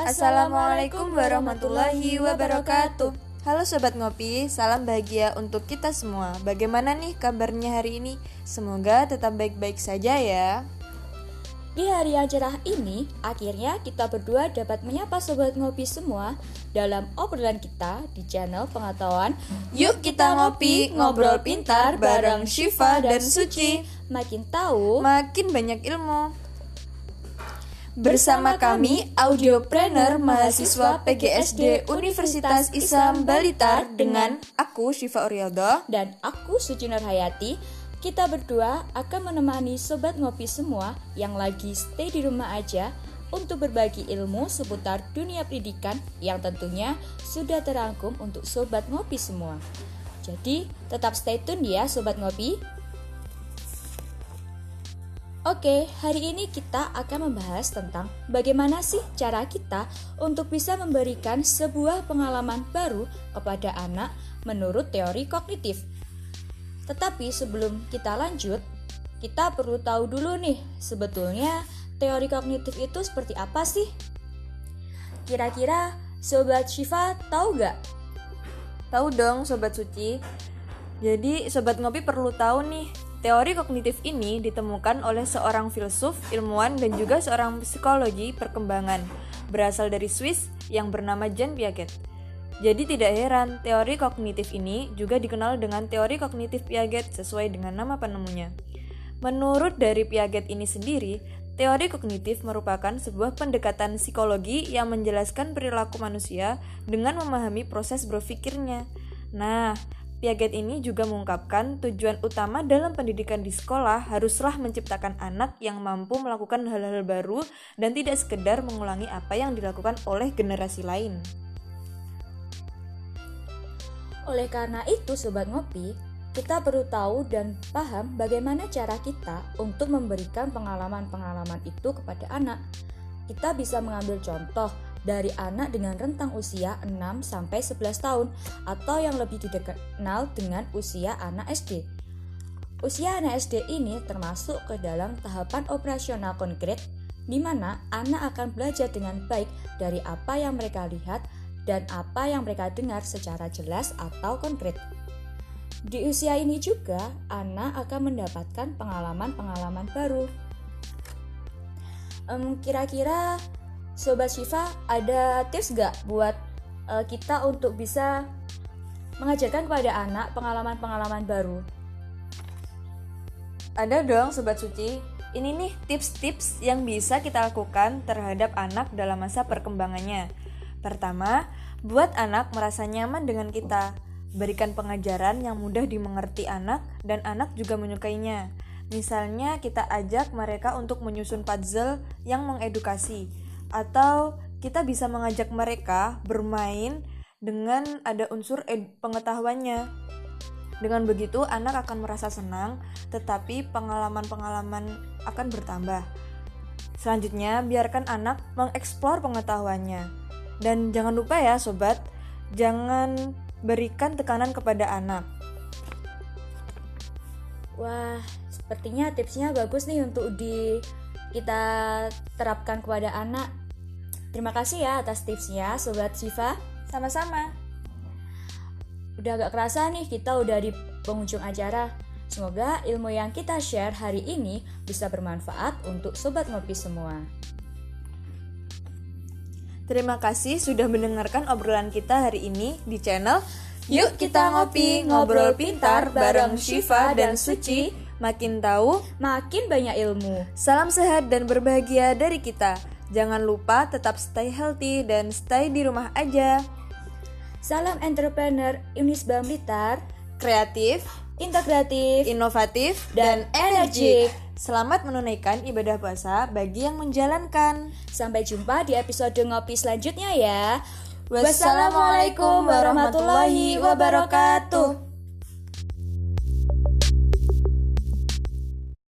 Assalamualaikum warahmatullahi wabarakatuh. Halo sobat ngopi, salam bahagia untuk kita semua. Bagaimana nih kabarnya hari ini? Semoga tetap baik-baik saja ya. Di hari yang cerah ini, akhirnya kita berdua dapat menyapa sobat ngopi semua dalam obrolan kita di channel pengetahuan Yuk kita ngopi, ngobrol pintar bareng Shiva dan Suci. Makin tahu, Makin banyak ilmu. Bersama kami, audiopreneur mahasiswa PGSD Universitas Islam Balitar dengan aku Shiva Urialdo. dan aku Suci Nurhayati, kita berdua akan menemani sobat ngopi semua yang lagi stay di rumah aja untuk berbagi ilmu seputar dunia pendidikan yang tentunya sudah terangkum untuk sobat ngopi semua. Jadi, tetap stay tune ya sobat ngopi. Oke, hari ini kita akan membahas tentang bagaimana sih cara kita untuk bisa memberikan sebuah pengalaman baru kepada anak menurut teori kognitif. Tetapi sebelum kita lanjut, kita perlu tahu dulu nih, sebetulnya teori kognitif itu seperti apa sih? Kira-kira Sobat Shiva tahu gak? Tahu dong sobat Suci. Jadi sobat ngopi perlu tahu nih, teori kognitif ini ditemukan oleh seorang filsuf, ilmuwan dan juga seorang psikologi perkembangan berasal dari Swiss yang bernama Jean Piaget. Jadi tidak heran, teori kognitif ini juga dikenal dengan teori kognitif Piaget sesuai dengan nama penemunya. Menurut dari Piaget ini sendiri, teori kognitif merupakan sebuah pendekatan psikologi yang menjelaskan perilaku manusia dengan memahami proses berpikirnya. Nah, Piaget ini juga mengungkapkan tujuan utama dalam pendidikan di sekolah haruslah menciptakan anak yang mampu melakukan hal-hal baru dan tidak sekedar mengulangi apa yang dilakukan oleh generasi lain. Oleh karena itu, sobat ngopi, kita perlu tahu dan paham bagaimana cara kita untuk memberikan pengalaman-pengalaman itu kepada anak. Kita bisa mengambil contoh dari anak dengan rentang usia 6 sampai 11 tahun atau yang lebih dikenal dengan usia anak SD. Usia anak SD ini termasuk ke dalam tahapan operasional konkret di mana anak akan belajar dengan baik dari apa yang mereka lihat dan apa yang mereka dengar secara jelas atau konkret. Di usia ini juga, anak akan mendapatkan pengalaman-pengalaman baru. Kira-kira Sobat Shiva ada tips gak buat eh, kita untuk bisa mengajarkan kepada anak pengalaman-pengalaman baru? Ada dong sobat suci. Ini nih tips-tips yang bisa kita lakukan terhadap anak dalam masa perkembangannya. Pertama, buat anak merasa nyaman dengan kita. Berikan pengajaran yang mudah dimengerti anak dan anak juga menyukainya. Misalnya kita ajak mereka untuk menyusun puzzle yang mengedukasi atau kita bisa mengajak mereka bermain dengan ada unsur pengetahuannya. Dengan begitu, anak akan merasa senang, tetapi pengalaman-pengalaman akan bertambah. Selanjutnya, biarkan anak mengeksplor pengetahuannya. Dan jangan lupa ya, sobat, jangan berikan tekanan kepada anak. Wah, sepertinya tipsnya bagus nih untuk di kita terapkan kepada anak. Terima kasih ya atas tipsnya, Sobat Shiva. Sama-sama. Udah gak kerasa nih kita udah di penghujung acara. Semoga ilmu yang kita share hari ini bisa bermanfaat untuk sobat ngopi semua. Terima kasih sudah mendengarkan obrolan kita hari ini di channel Yuk kita ngopi, ngobrol pintar bareng Shiva dan Suci. Makin tahu, Makin banyak ilmu. salam sehat dan berbahagia dari kita. Jangan lupa tetap stay healthy dan stay di rumah aja. Salam entrepreneur Unisba Blitar, Kreatif, integratif, inovatif, Dan dan energik. energik. Selamat menunaikan ibadah puasa bagi yang menjalankan. Sampai jumpa di episode ngopi selanjutnya ya. Wassalamualaikum warahmatullahi wabarakatuh.